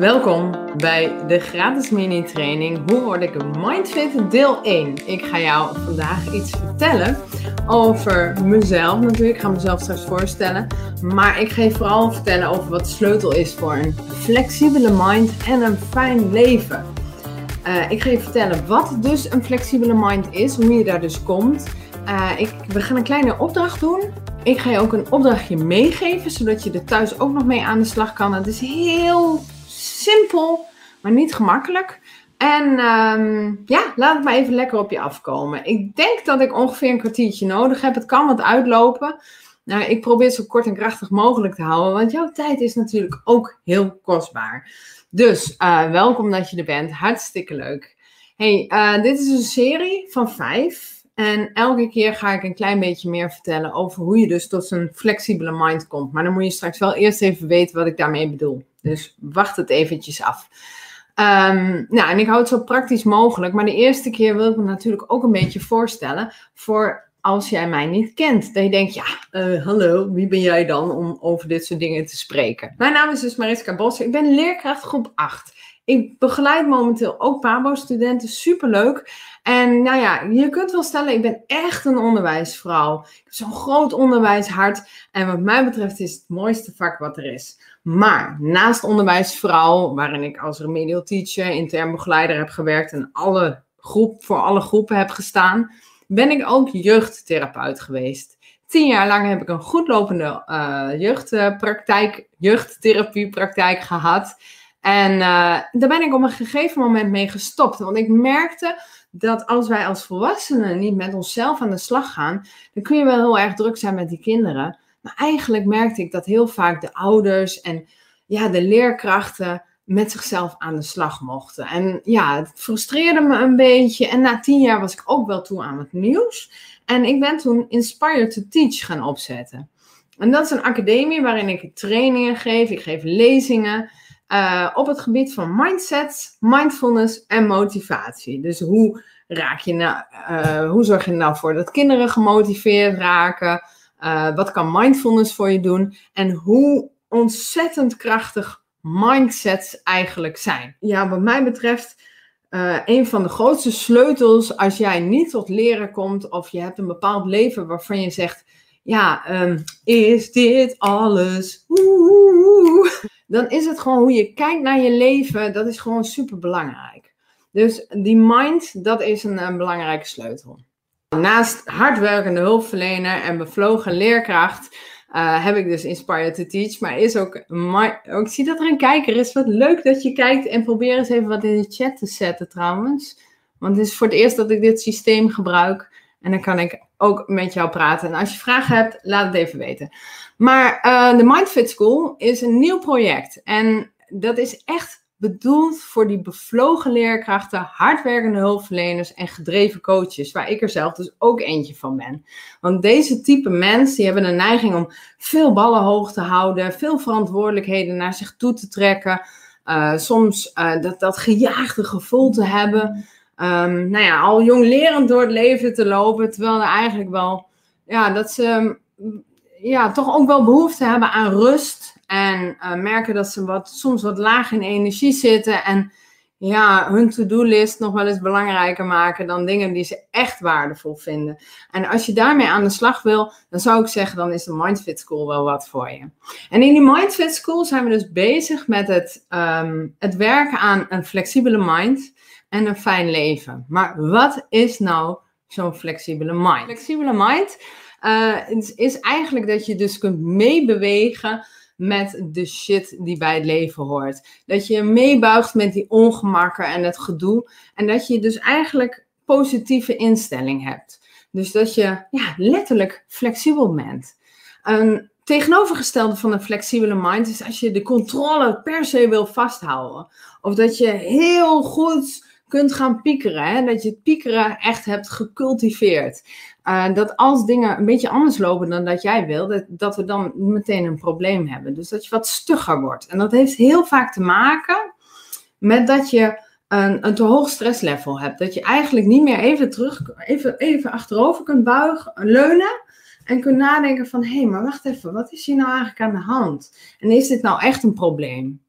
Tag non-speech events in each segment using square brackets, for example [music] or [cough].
Welkom bij de gratis mini-training Hoe word ik een mindfit deel 1. Ik ga jou vandaag iets vertellen over mezelf natuurlijk. Ik ga mezelf straks voorstellen. Maar ik ga je vooral vertellen over wat de sleutel is voor een flexibele mind en een fijn leven. Uh, ik ga je vertellen wat dus een flexibele mind is, hoe je daar dus komt. Uh, ik, we gaan een kleine opdracht doen. Ik ga je ook een opdrachtje meegeven, zodat je er thuis ook nog mee aan de slag kan. Het is heel simpel, maar niet gemakkelijk. En um, ja, laat het maar even lekker op je afkomen. Ik denk dat ik ongeveer een kwartiertje nodig heb. Het kan wat uitlopen. Nou, ik probeer het zo kort en krachtig mogelijk te houden, want jouw tijd is natuurlijk ook heel kostbaar. Dus uh, welkom dat je er bent. Hartstikke leuk. Hey, uh, dit is een serie van vijf. En elke keer ga ik een klein beetje meer vertellen over hoe je dus tot een flexibele mind komt. Maar dan moet je straks wel eerst even weten wat ik daarmee bedoel. Dus wacht het eventjes af. Um, nou, en ik hou het zo praktisch mogelijk. Maar de eerste keer wil ik me natuurlijk ook een beetje voorstellen voor als jij mij niet kent. Dat je denkt, ja, uh, hallo, wie ben jij dan om over dit soort dingen te spreken? Mijn naam is dus Mariska Bos. Ik ben leerkracht groep 8. Ik begeleid momenteel ook PABO-studenten, superleuk. En nou ja, je kunt wel stellen, ik ben echt een onderwijsvrouw. Ik heb zo'n groot onderwijshart. En wat mij betreft is het, mooiste vak wat er is. Maar naast onderwijsvrouw, waarin ik als remedial teacher, intern begeleider heb gewerkt en alle groep, voor alle groepen heb gestaan, ben ik ook jeugdtherapeut geweest. Tien jaar lang heb ik een goedlopende uh, jeugdpraktijk, jeugdtherapiepraktijk gehad. En uh, daar ben ik op een gegeven moment mee gestopt. Want ik merkte dat als wij als volwassenen niet met onszelf aan de slag gaan, dan kun je wel heel erg druk zijn met die kinderen. Maar eigenlijk merkte ik dat heel vaak de ouders en ja, de leerkrachten met zichzelf aan de slag mochten. En ja, het frustreerde me een beetje. En na tien jaar was ik ook wel toe aan het nieuws. En ik ben toen Inspire to Teach gaan opzetten. En dat is een academie waarin ik trainingen geef. Ik geef lezingen. Uh, op het gebied van mindset, mindfulness en motivatie. Dus hoe raak je nou, uh, hoe zorg je nou voor dat kinderen gemotiveerd raken? Uh, wat kan mindfulness voor je doen? En hoe ontzettend krachtig mindsets eigenlijk zijn. Ja, wat mij betreft, een van de grootste sleutels als jij niet tot leren komt of je hebt een bepaald leven waarvan je zegt, ja, um, is dit alles? Oeh dan is het gewoon hoe je kijkt naar je leven, dat is gewoon super belangrijk. Dus die mind, dat is een, een belangrijke sleutel. Naast hardwerkende hulpverlener en bevlogen leerkracht uh, heb ik dus Inspire to Teach. Maar is ook, ook, ik zie dat er een kijker is. Wat leuk dat je kijkt en probeer eens even wat in de chat te zetten trouwens. Want het is voor het eerst dat ik dit systeem gebruik. En dan kan ik ook met jou praten. En als je vragen hebt, laat het even weten. Maar uh, de Mindfit School is een nieuw project. En dat is echt bedoeld voor die bevlogen leerkrachten, hardwerkende hulpverleners en gedreven coaches, waar ik er zelf dus ook eentje van ben. Want deze type mensen die hebben een neiging om veel ballen hoog te houden, veel verantwoordelijkheden naar zich toe te trekken, uh, soms uh, dat, dat gejaagde gevoel te hebben um, nou ja, al jong lerend door het leven te lopen. Terwijl er eigenlijk wel, ja, dat ze ja, toch ook wel behoefte hebben aan rust. En uh, merken dat ze wat, soms wat laag in energie zitten. En ja, hun to-do-list nog wel eens belangrijker maken dan dingen die ze echt waardevol vinden. En als je daarmee aan de slag wil, dan zou ik zeggen, dan is de Mindfit School wel wat voor je. En in die Mindfit School zijn we dus bezig met het, um, het werken aan een flexibele mind en een fijn leven. Maar wat is nou zo'n flexibele mind? Flexibele mind is, is eigenlijk dat je dus kunt meebewegen met de shit die bij het leven hoort. Dat je meebuigt met die ongemakken en het gedoe. En dat je dus eigenlijk positieve instelling hebt. Dus dat je ja, letterlijk flexibel bent. Een tegenovergestelde van een flexibele mind is als je de controle per se wil vasthouden. Of dat je heel goed kunt gaan piekeren. Hè? Dat je het piekeren echt hebt gecultiveerd. Uh, dat als dingen een beetje anders lopen dan dat jij wil, dat, dat we dan meteen een probleem hebben. Dus dat je wat stugger wordt. En dat heeft heel vaak te maken met dat je een, een te hoog stresslevel hebt. Dat je eigenlijk niet meer even terug, even, even achterover kunt buigen, leunen. En kunt nadenken van, hé, hey, maar wacht even, wat is hier nou eigenlijk aan de hand? En is dit nou echt een probleem?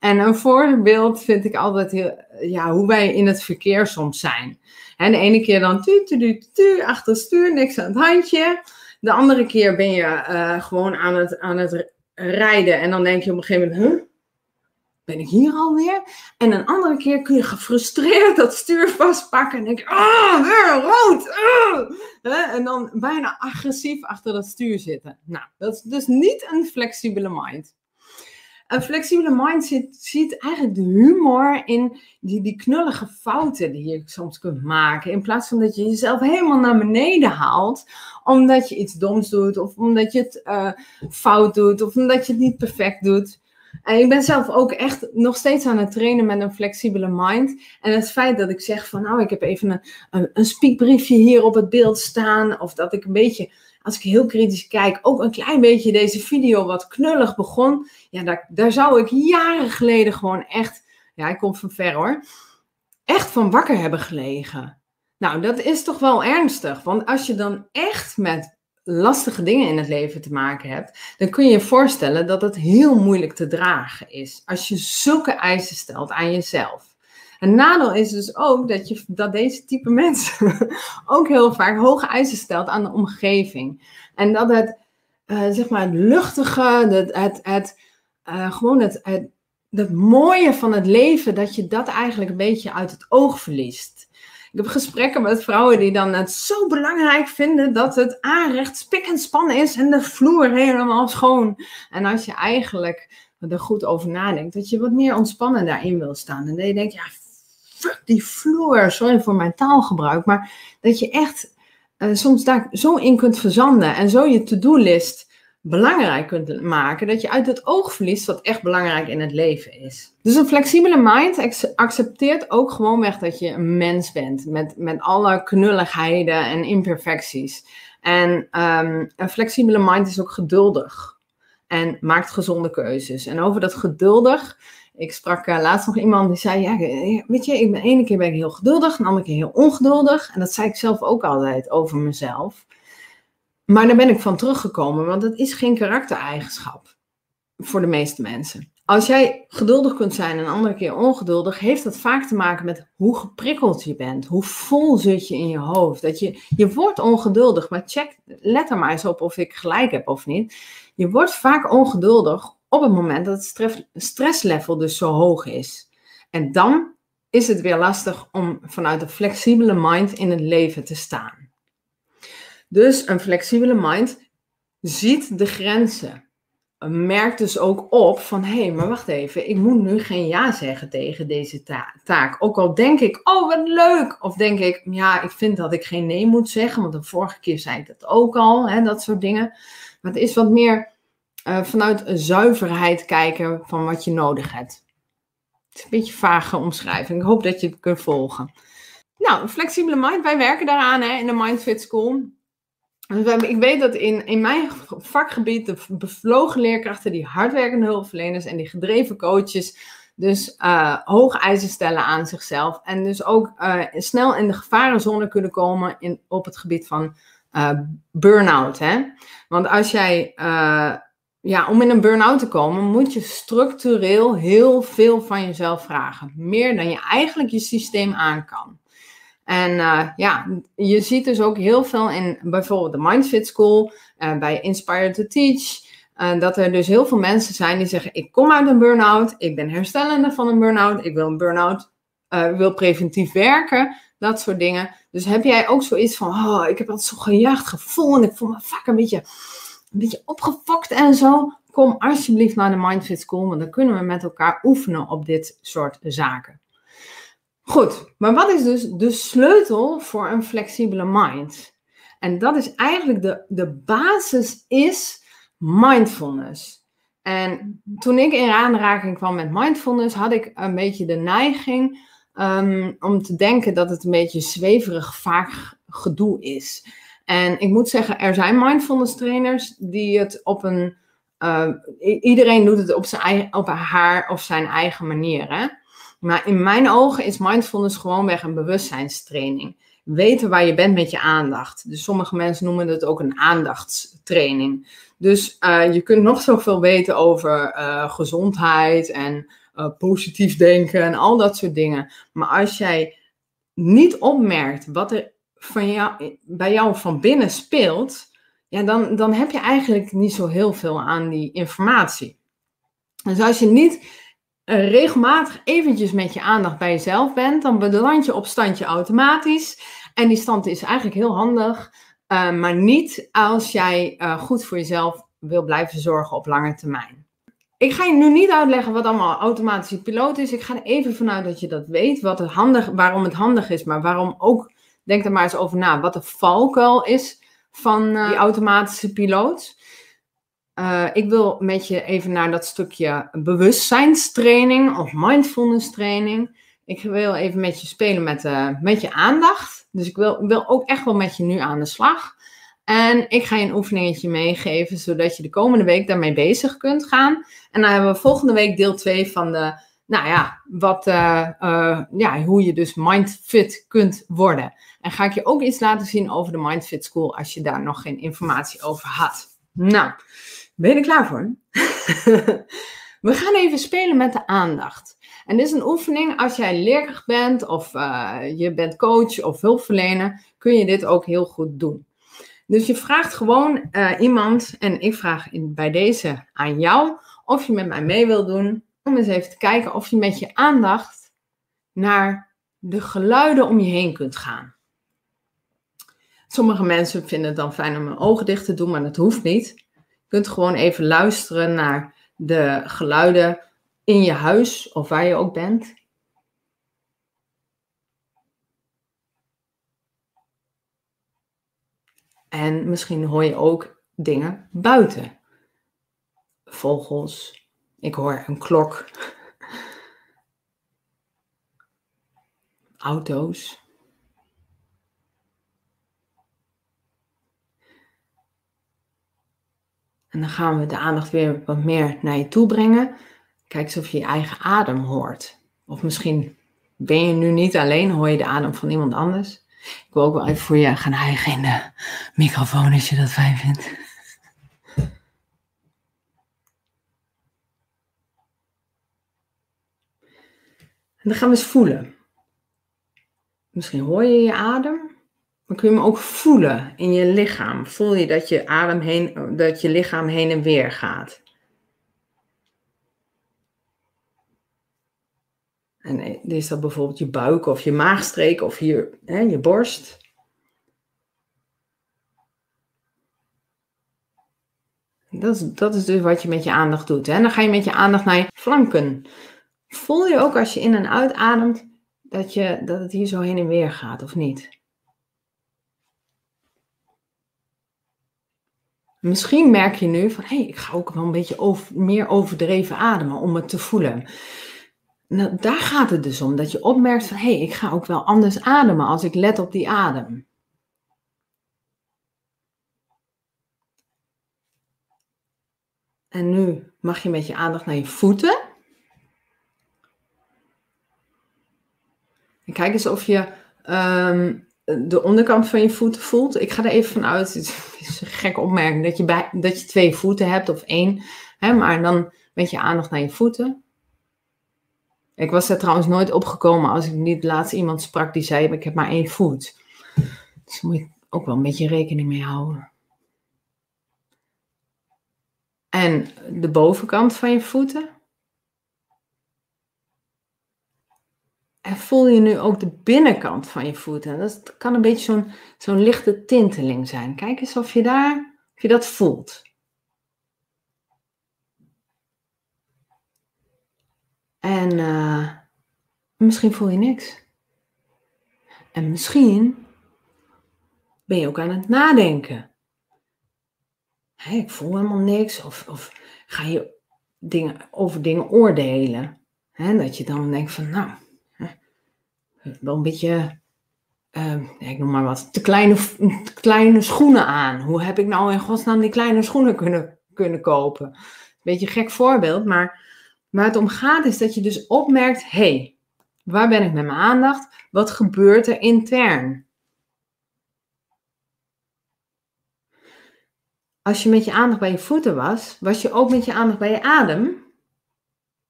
En een voorbeeld vind ik altijd heel, ja, hoe wij in het verkeer soms zijn. En de ene keer dan tu, tu, tu, tu, achter stuur, niks aan het handje. De andere keer ben je uh, gewoon aan het, aan het rijden en dan denk je op een gegeven moment, huh? ben ik hier alweer? En een andere keer kun je gefrustreerd dat stuur vastpakken en denk je, ah, weer rood. Uh. En dan bijna agressief achter dat stuur zitten. Nou, dat is dus niet een flexibele mind. Een flexibele mind ziet, eigenlijk de humor in die, die knullige fouten die je soms kunt maken. In plaats van dat je jezelf helemaal naar beneden haalt. Omdat je iets doms doet. Of omdat je het uh, fout doet. Of omdat je het niet perfect doet. En ik ben zelf ook echt nog steeds aan het trainen met een flexibele mind. En het feit dat ik zeg van nou, ik heb even een, een, een speakbriefje hier op het beeld staan. Of dat ik een beetje, als ik heel kritisch kijk, ook een klein beetje deze video wat knullig begon. Ja, daar, daar zou ik jaren geleden gewoon echt, ja, ik kom van ver hoor, echt van wakker hebben gelegen. Nou, dat is toch wel ernstig. Want als je dan echt met lastige dingen in het leven te maken hebt, dan kun je je voorstellen dat het heel moeilijk te dragen is. Als je zulke eisen stelt aan jezelf. Een nadeel is dus ook dat, je, dat deze type [laughs] mensen ook heel vaak hoge eisen stelt aan de omgeving. En dat het, uh, zeg maar, het luchtige, het, het, uh, gewoon het, het, het mooie van het leven, dat je dat eigenlijk een beetje uit het oog verliest. Ik heb gesprekken met vrouwen die dan het zo belangrijk vinden dat het aanrecht spik en span is en de vloer helemaal schoon. En als je eigenlijk er goed over nadenkt, dat je wat meer ontspannen daarin wil staan. En dat je denkt, ja, die vloer, sorry voor mijn taalgebruik, maar dat je echt uh, soms daar zo in kunt verzanden en zo je to-do-list belangrijk kunt maken, dat je uit het oog verliest wat echt belangrijk in het leven is. Dus een flexibele mind accepteert ook gewoonweg dat je een mens bent, met, met alle knulligheden en imperfecties. En um, een flexibele mind is ook geduldig en maakt gezonde keuzes. En over dat geduldig, ik sprak uh, laatst nog iemand die zei, ja, weet je, ik ben ene keer ben ik heel geduldig, en de andere keer heel ongeduldig. En dat zei ik zelf ook altijd over mezelf. Maar daar ben ik van teruggekomen, want dat is geen karaktereigenschap voor de meeste mensen. Als jij geduldig kunt zijn en een andere keer ongeduldig, heeft dat vaak te maken met hoe geprikkeld je bent. Hoe vol zit je in je hoofd. Dat je, je wordt ongeduldig, maar check, let er maar eens op of ik gelijk heb of niet. Je wordt vaak ongeduldig op het moment dat het stress, stresslevel dus zo hoog is. En dan is het weer lastig om vanuit een flexibele mind in het leven te staan. Dus een flexibele mind ziet de grenzen. Merkt dus ook op van hé, hey, maar wacht even, ik moet nu geen ja zeggen tegen deze taak. Ook al denk ik, oh wat leuk. Of denk ik, ja, ik vind dat ik geen nee moet zeggen, want de vorige keer zei ik dat ook al, hè, dat soort dingen. Maar het is wat meer uh, vanuit zuiverheid kijken van wat je nodig hebt. Het is een beetje vage omschrijving. Ik hoop dat je het kunt volgen. Nou, flexibele mind, wij werken daaraan hè, in de Mindfit School. Dus ik weet dat in, in mijn vakgebied de bevlogen leerkrachten, die hardwerkende hulpverleners en die gedreven coaches, dus uh, hoge eisen stellen aan zichzelf. En dus ook uh, snel in de gevarenzone kunnen komen in, op het gebied van uh, burn-out. Hè? Want als jij, ja, om in een burn-out te komen, moet je structureel heel veel van jezelf vragen. Meer dan je eigenlijk je systeem aan kan. En uh, ja, je ziet dus ook heel veel in bijvoorbeeld de Mindfit School, uh, bij Inspire to Teach, uh, dat er dus heel veel mensen zijn die zeggen, ik kom uit een burn-out, ik ben herstellende van een burn-out, ik wil een burn-out, wil preventief werken, dat soort dingen. Dus heb jij ook zoiets van, oh, ik heb altijd zo'n gejaagd gevoel en ik voel me vaak een beetje, een beetje opgefokt en zo. Kom alsjeblieft naar de Mindfit School, want dan kunnen we met elkaar oefenen op dit soort zaken. Goed, maar wat is dus de sleutel voor een flexibele mind? En dat is eigenlijk de, de basis is mindfulness. En toen ik in aanraking kwam met mindfulness, had ik een beetje de neiging um, om te denken dat het een beetje zweverig, vaag gedoe is. En ik moet zeggen, er zijn mindfulness trainers die het op een. Uh, iedereen doet het op, zijn, op haar of zijn eigen manier. Hè? Maar in mijn ogen is mindfulness gewoonweg een bewustzijnstraining. Weten waar je bent met je aandacht. Dus sommige mensen noemen het ook een aandachtstraining. Dus uh, je kunt nog zoveel weten over uh, gezondheid en positief denken en al dat soort dingen. Maar als jij niet opmerkt wat er van jou, bij jou van binnen speelt, ja, dan, dan heb je eigenlijk niet zo heel veel aan die informatie. Dus als je niet regelmatig eventjes met je aandacht bij jezelf bent, dan beland je op standje automatisch. En die stand is eigenlijk heel handig, uh, maar niet als jij uh, goed voor jezelf wil blijven zorgen op lange termijn. Ik ga je nu niet uitleggen wat allemaal automatische piloot is. Ik ga er even vanuit dat je dat weet, wat het handig, waarom het handig is, maar waarom ook, denk er maar eens over na, wat de valkuil is van uh, die automatische piloot. Uh, ik wil met je even naar dat stukje bewustzijnstraining of mindfulness training. Ik wil even met je spelen met, uh, met je aandacht. Dus ik wil, wil ook echt wel met je nu aan de slag. En ik ga je een oefeningetje meegeven, zodat je de komende week daarmee bezig kunt gaan. En dan hebben we volgende week deel 2 van de, nou ja, wat, uh, uh, ja, hoe je dus mindfit kunt worden. En ga ik je ook iets laten zien over de Mindfit School, als je daar nog geen informatie over had. Nou, ben je er klaar voor? [laughs] we gaan even spelen met de aandacht. En dit is een oefening, als jij leerkracht bent of uh, je bent coach of hulpverlener, kun je dit ook heel goed doen. Dus je vraagt gewoon iemand, en ik vraag in, bij deze aan jou, of je met mij mee wil doen, om eens even te kijken of je met je aandacht naar de geluiden om je heen kunt gaan. Sommige mensen vinden het dan fijn om hun ogen dicht te doen, maar dat hoeft niet. Je kunt gewoon even luisteren naar de geluiden in je huis of waar je ook bent. En misschien hoor je ook dingen buiten. Vogels. Ik hoor een klok. Auto's. En dan gaan we de aandacht weer wat meer naar je toe brengen. Kijk eens of je je eigen adem hoort. Of misschien ben je nu niet alleen, hoor je de adem van iemand anders. Ik wil ook wel even voor je gaan hijgen in de microfoon als je dat fijn vindt. Dan gaan we eens voelen. Misschien hoor je je adem, maar kun je hem ook voelen in je lichaam. Voel je dat je, adem heen, dat je lichaam heen en weer gaat. En is dat bijvoorbeeld je buik of je maagstreek of je, hè, je borst. Dat is, dat is dus wat je met je aandacht doet. Hè? Dan ga je met je aandacht naar je flanken. Voel je ook als je in en uitademt dat, je, dat het hier zo heen en weer gaat, of niet? Misschien merk je nu van, hé, hey, ik ga ook wel een beetje over, meer overdreven ademen om het te voelen. Nou, daar gaat het dus om. Dat je opmerkt van, hé, hey, ik ga ook wel anders ademen als ik let op die adem. En nu mag je met je aandacht naar je voeten. Kijk eens of je um, de onderkant van je voeten voelt. Ik ga er even vanuit, [laughs] het is een gekke opmerking, dat je, bij, dat je twee voeten hebt of één. Hè, maar dan met je aandacht naar je voeten. Ik was er trouwens nooit opgekomen als ik niet laatst iemand sprak die zei: Ik heb maar één voet. Dus daar moet je ook wel een beetje rekening mee houden. En de bovenkant van je voeten. En voel je nu ook de binnenkant van je voeten. Dat kan een beetje zo'n lichte tinteling zijn. Kijk eens of je daar, of je dat voelt. En uh, misschien voel je niks. En misschien ben je ook aan het nadenken. Ik voel helemaal niks. Of, of ga je dingen, over dingen oordelen. Hè, dat je dan denkt van, nou, wel een beetje, uh, ik noem maar wat, te kleine, kleine schoenen aan. Hoe heb ik nou in godsnaam die kleine schoenen kunnen, kunnen kopen? Beetje een gek voorbeeld, maar Waar het om gaat is dat je dus opmerkt, hey, waar ben ik met mijn aandacht? Wat gebeurt er intern? als je met je aandacht bij je voeten was, was je ook met je aandacht bij je adem?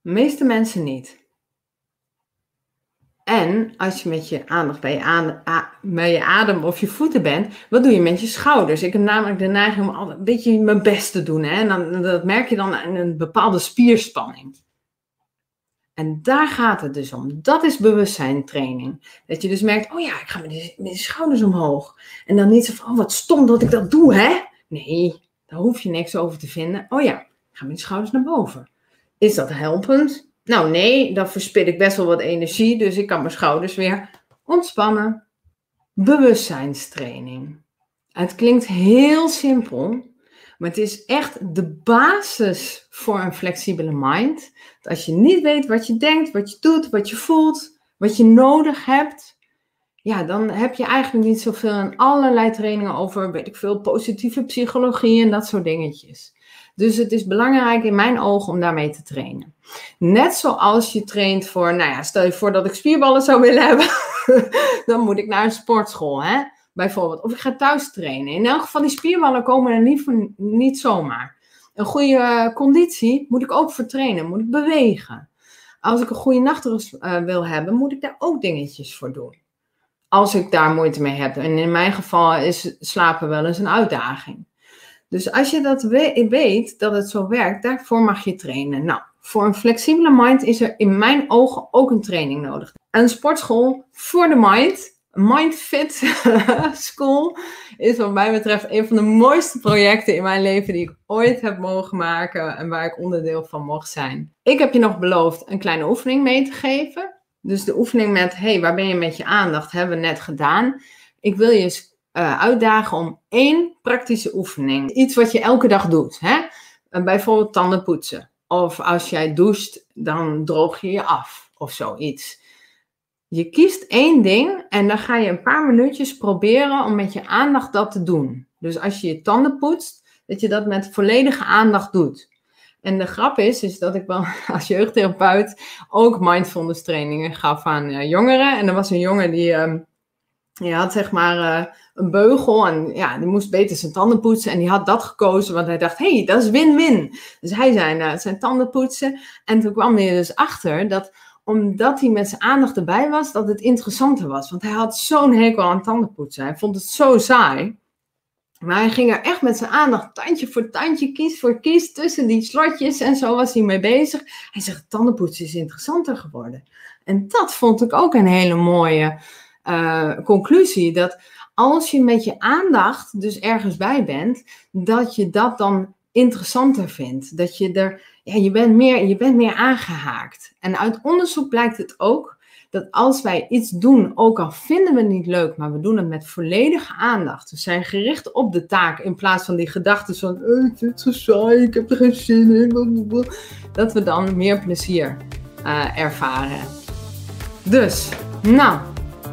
De meeste mensen niet. En als je met je aandacht bij je, adem, je adem of je voeten bent, wat doe je met je schouders? Ik heb namelijk de neiging om altijd een beetje mijn best te doen. Hè? En dan, dat merk je dan aan een bepaalde spierspanning. En daar gaat het dus om. Dat is bewustzijntraining. Dat je dus merkt, oh ja, ik ga met de, met de schouders omhoog. En dan niet zo van, oh wat stom dat ik dat doe, hè? Nee, daar hoef je niks over te vinden. Oh ja, ik ga met de schouders naar boven. Is dat helpend? Nou nee, dan verspil ik best wel wat energie, dus ik kan mijn schouders weer ontspannen. Bewustzijnstraining. Het klinkt heel simpel, maar het is echt de basis voor een flexibele mind. als je niet weet wat je denkt, wat je doet, wat je voelt, wat je nodig hebt, ja, dan heb je eigenlijk niet zoveel aan allerlei trainingen over, weet ik veel, positieve psychologie en dat soort dingetjes. Dus het is belangrijk in mijn ogen om daarmee te trainen. Net zoals je traint voor, nou ja, stel je voor dat ik spierballen zou willen hebben, [laughs] dan moet ik naar een sportschool, hè? bijvoorbeeld. Of ik ga thuis trainen. In elk geval, die spierballen komen er niet, niet zomaar. Een goede conditie moet ik ook voor trainen, moet ik bewegen. Als ik een goede nachtrust uh, wil hebben, moet ik daar ook dingetjes voor doen. Als ik daar moeite mee heb. En in mijn geval is slapen wel eens een uitdaging. Dus als je dat weet, dat het zo werkt, daarvoor mag je trainen. Nou, voor een flexibele mind is er in mijn ogen ook een training nodig. Een sportschool voor de mind, Mindfit [laughs] School, is wat mij betreft een van de mooiste projecten in mijn leven die ik ooit heb mogen maken en waar ik onderdeel van mocht zijn. Ik heb je nog beloofd een kleine oefening mee te geven. Dus de oefening met, hey, waar ben je met je aandacht, hebben we net gedaan. Ik wil je uh, uitdagen om één praktische oefening. Iets wat je elke dag doet. Hè? Uh, bijvoorbeeld tanden poetsen. Of als jij doucht, dan droog je je af. Of zoiets. Je kiest één ding en dan ga je een paar minuutjes proberen om met je aandacht dat te doen. Dus als je je tanden poetst, dat je dat met volledige aandacht doet. En de grap is, is dat ik wel [laughs] als jeugdtherapeut ook mindfulness trainingen gaf aan uh, jongeren. En er was een jongen die, uh, die had zeg maar uh, een beugel en ja, die moest beter zijn tanden poetsen. En die had dat gekozen, want hij dacht, hé, hey, dat is win-win. Dus hij zei uh, zijn tanden poetsen. En toen kwam hij dus achter dat omdat hij met zijn aandacht erbij was, dat het interessanter was. Want hij had zo'n hekel aan tandenpoetsen. Hij vond het zo saai. Maar hij ging er echt met zijn aandacht, tandje voor tandje, kies voor kies, tussen die slotjes en zo was hij mee bezig. Hij zegt, tandenpoetsen is interessanter geworden. En dat vond ik ook een hele mooie uh, conclusie. Dat als je met je aandacht dus ergens bij bent, dat je dat dan interessanter vindt. Dat je er, ja, je bent meer, je bent meer aangehaakt. En uit onderzoek blijkt het ook dat als wij iets doen, ook al vinden we het niet leuk, maar we doen het met volledige aandacht. We zijn gericht op de taak in plaats van die gedachten van, oh, het zo saai, ik heb er geen zin in. Dat we dan meer plezier uh, ervaren. Dus, nou,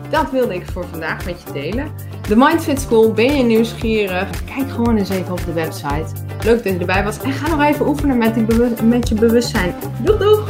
dat wilde ik voor vandaag met je delen. De Mindfit School, ben je nieuwsgierig? Kijk gewoon eens even op de website. Leuk dat je erbij was. En ga nog even oefenen met, met je bewustzijn. Doeg doeg!